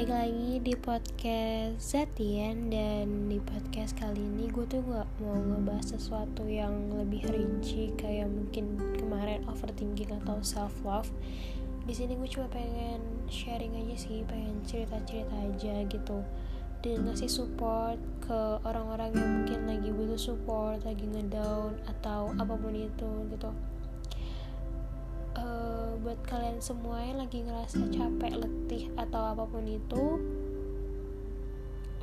balik lagi di podcast Zatian dan di podcast kali ini gue tuh gak mau ngebahas sesuatu yang lebih rinci kayak mungkin kemarin overthinking atau self love. Di sini gue cuma pengen sharing aja sih, pengen cerita-cerita aja gitu dan ngasih support ke orang-orang yang mungkin lagi butuh support, lagi ngedown atau apa pun itu gitu uh, buat kalian semua yang lagi ngerasa capek, letih atau apa pun itu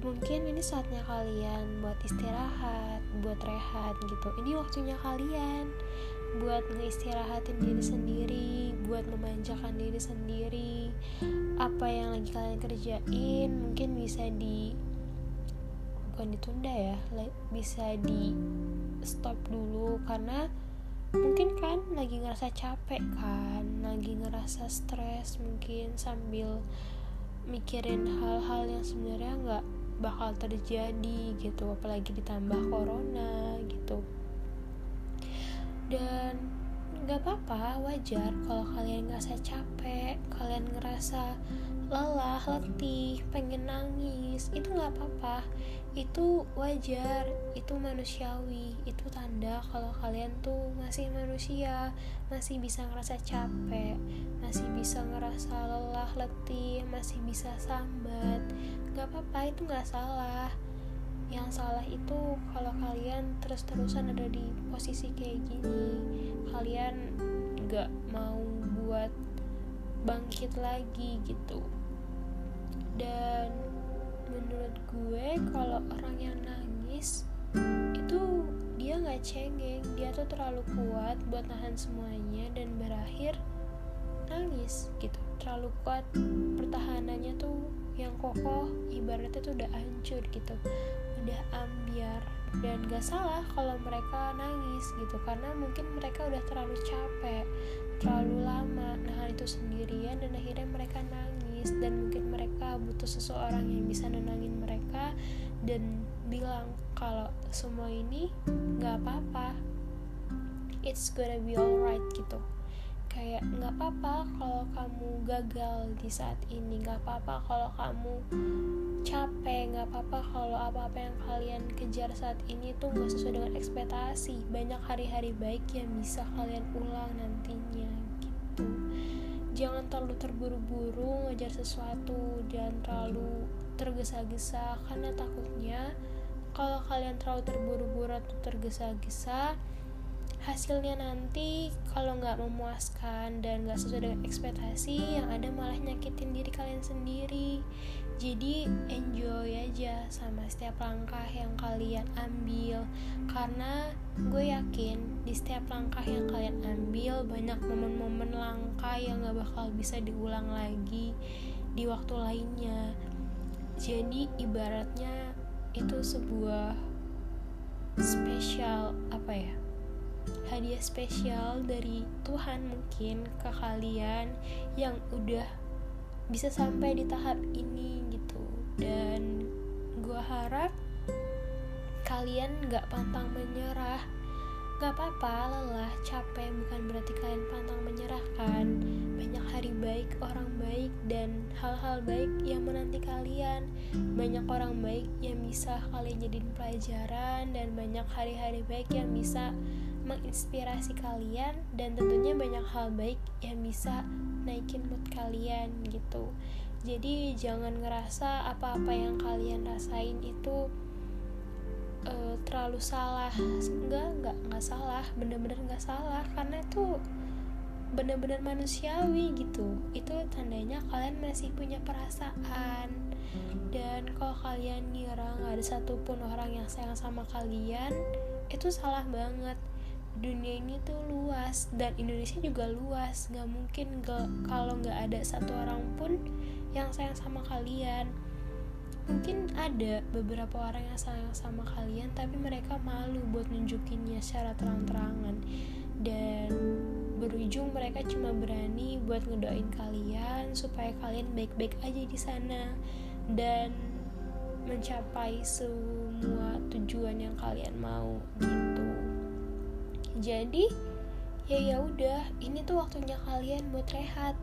mungkin ini saatnya kalian buat istirahat, buat rehat gitu. Ini waktunya kalian buat ngeistirahatin diri sendiri, buat memanjakan diri sendiri. Apa yang lagi kalian kerjain mungkin bisa di bukan ditunda ya, bisa di stop dulu karena mungkin kan lagi ngerasa capek kan lagi ngerasa stres mungkin sambil mikirin hal-hal yang sebenarnya nggak bakal terjadi gitu apalagi ditambah corona gitu. Dan nggak apa-apa wajar kalau kalian ngerasa capek kalian ngerasa lelah letih pengen nangis. Itu nggak apa-apa. Itu wajar itu manusiawi itu tanda kalau kalian tuh masih manusia masih bisa ngerasa capek masih bisa ngerasa lelah letih masih bisa sambat. Nggak apa-apa itu nggak salah yang salah itu kalau kalian terus-terusan ada di posisi kayak gini kalian nggak mau buat bangkit lagi gitu. Dan menurut gue kalau orang yang nangis itu dia nggak cengeng. Dia tuh terlalu kuat buat nahan semuanya dan berakhir nangis gitu. Terlalu kuat pertahanannya tuh yang kokoh ibaratnya tuh udah hancur gitu udah ambiar dan gak salah kalau mereka nangis gitu karena mungkin mereka udah terlalu capek terlalu lama nahan itu sendirian dan akhirnya mereka nangis dan mungkin mereka butuh seseorang yang bisa nenangin mereka dan bilang kalau semua ini nggak apa-apa. It's gonna be alright gitu kayak nggak apa-apa kalau kamu gagal di saat ini nggak apa-apa kalau kamu capek nggak apa-apa kalau apa-apa yang kalian kejar saat ini tuh nggak sesuai dengan ekspektasi. Banyak hari-hari baik yang bisa kalian ulang nantinya gitu. Jangan terlalu terburu-buru ngejar sesuatu dan terlalu tergesa-gesa karena takutnya kalau kalian terlalu terburu-buru atau tergesa-gesa hasilnya nanti kalau nggak memuaskan dan nggak sesuai dengan ekspektasi yang ada malah nyakitin diri kalian sendiri. Jadi enjoy aja sama setiap langkah yang kalian ambil. Karena gue yakin di setiap langkah yang kalian ambil banyak momen-momen langkah yang gak bakal bisa diulang lagi di waktu lainnya. Jadi ibaratnya itu sebuah spesial apa ya hadiah spesial dari Tuhan mungkin ke kalian yang udah bisa sampai di tahap ini gitu. Dan gue harap kalian gak pantang menyerah. Gak apa-apa lelah capek bukan berarti kalian pantang menyerahkan. Banyak hari baik orang baik dan hal-hal baik yang menanti kalian. Banyak orang baik yang bisa kalian jadiin pelajaran dan banyak hari-hari baik yang bisa menginspirasi kalian dan tentunya banyak hal baik yang bisa naikin mood kalian gitu. Jadi jangan ngerasa apa-apa yang kalian rasain itu uh, terlalu salah. Enggak enggak enggak salah. Bener-bener enggak salah. Karena itu bener-bener manusiawi gitu. Itu tandanya kalian masih punya perasaan. Dan kalau kalian ngira nggak ada satupun orang yang sayang sama kalian itu salah banget dunia ini tuh luas dan Indonesia juga luas. Nggak mungkin gak, kalau nggak ada satu orang pun yang sayang sama kalian. Mungkin ada beberapa orang yang sayang sama kalian tapi mereka malu buat nunjukinnya secara terang-terangan. Dan berujung mereka cuma berani buat ngedoain kalian supaya kalian baik-baik aja di sana. Dan mencapai semua tujuan yang kalian mau gitu jadi ya ya udah. Ini tuh waktunya kalian buat rehat.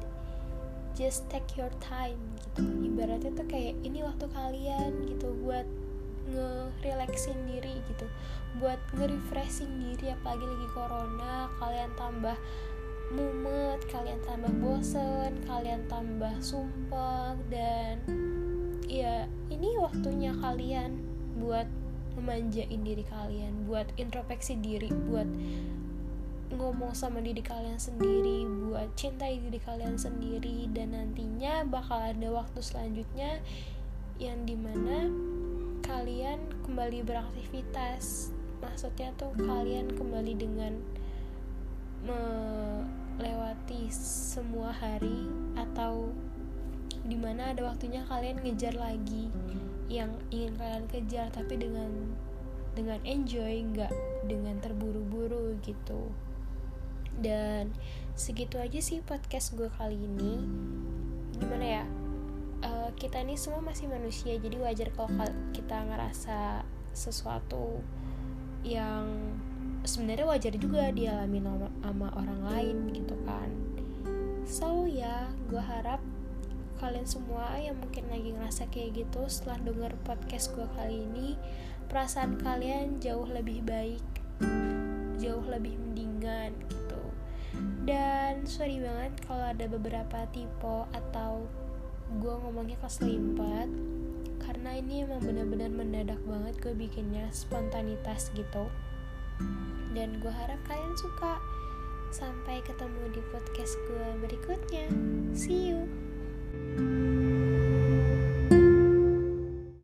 Just take your time gitu. Ibaratnya tuh kayak ini waktu kalian gitu buat nge-relaxin diri gitu. Buat nge-refreshing diri apalagi lagi corona kalian tambah mumet kalian tambah bosen kalian tambah sumpah dan ya ini waktunya kalian buat memanjain diri kalian buat introspeksi diri buat ngomong sama diri kalian sendiri buat cintai diri kalian sendiri dan nantinya bakal ada waktu selanjutnya yang di mana kalian kembali beraktivitas. Maksudnya tuh kalian kembali dengan melewati semua hari atau di mana ada waktunya kalian ngejar lagi yang ingin kalian kejar tapi dengan dengan enjoy nggak dengan terburu-buru gitu. Dan segitu aja sih podcast gue kali ini. Gimana ya? Uh, kita ini semua masih manusia jadi wajar kalau kita ngerasa sesuatu yang sebenarnya wajar juga dialami sama, orang lain gitu kan. So ya gue harap kalian semua yang mungkin lagi ngerasa kayak gitu setelah denger podcast gue kali ini perasaan kalian jauh lebih baik jauh lebih mendingan gitu. Dan sorry banget kalau ada beberapa tipe atau gue ngomongnya keselimpat karena ini emang benar-benar mendadak banget gue bikinnya spontanitas gitu. Dan gue harap kalian suka. Sampai ketemu di podcast gue berikutnya. See you thank you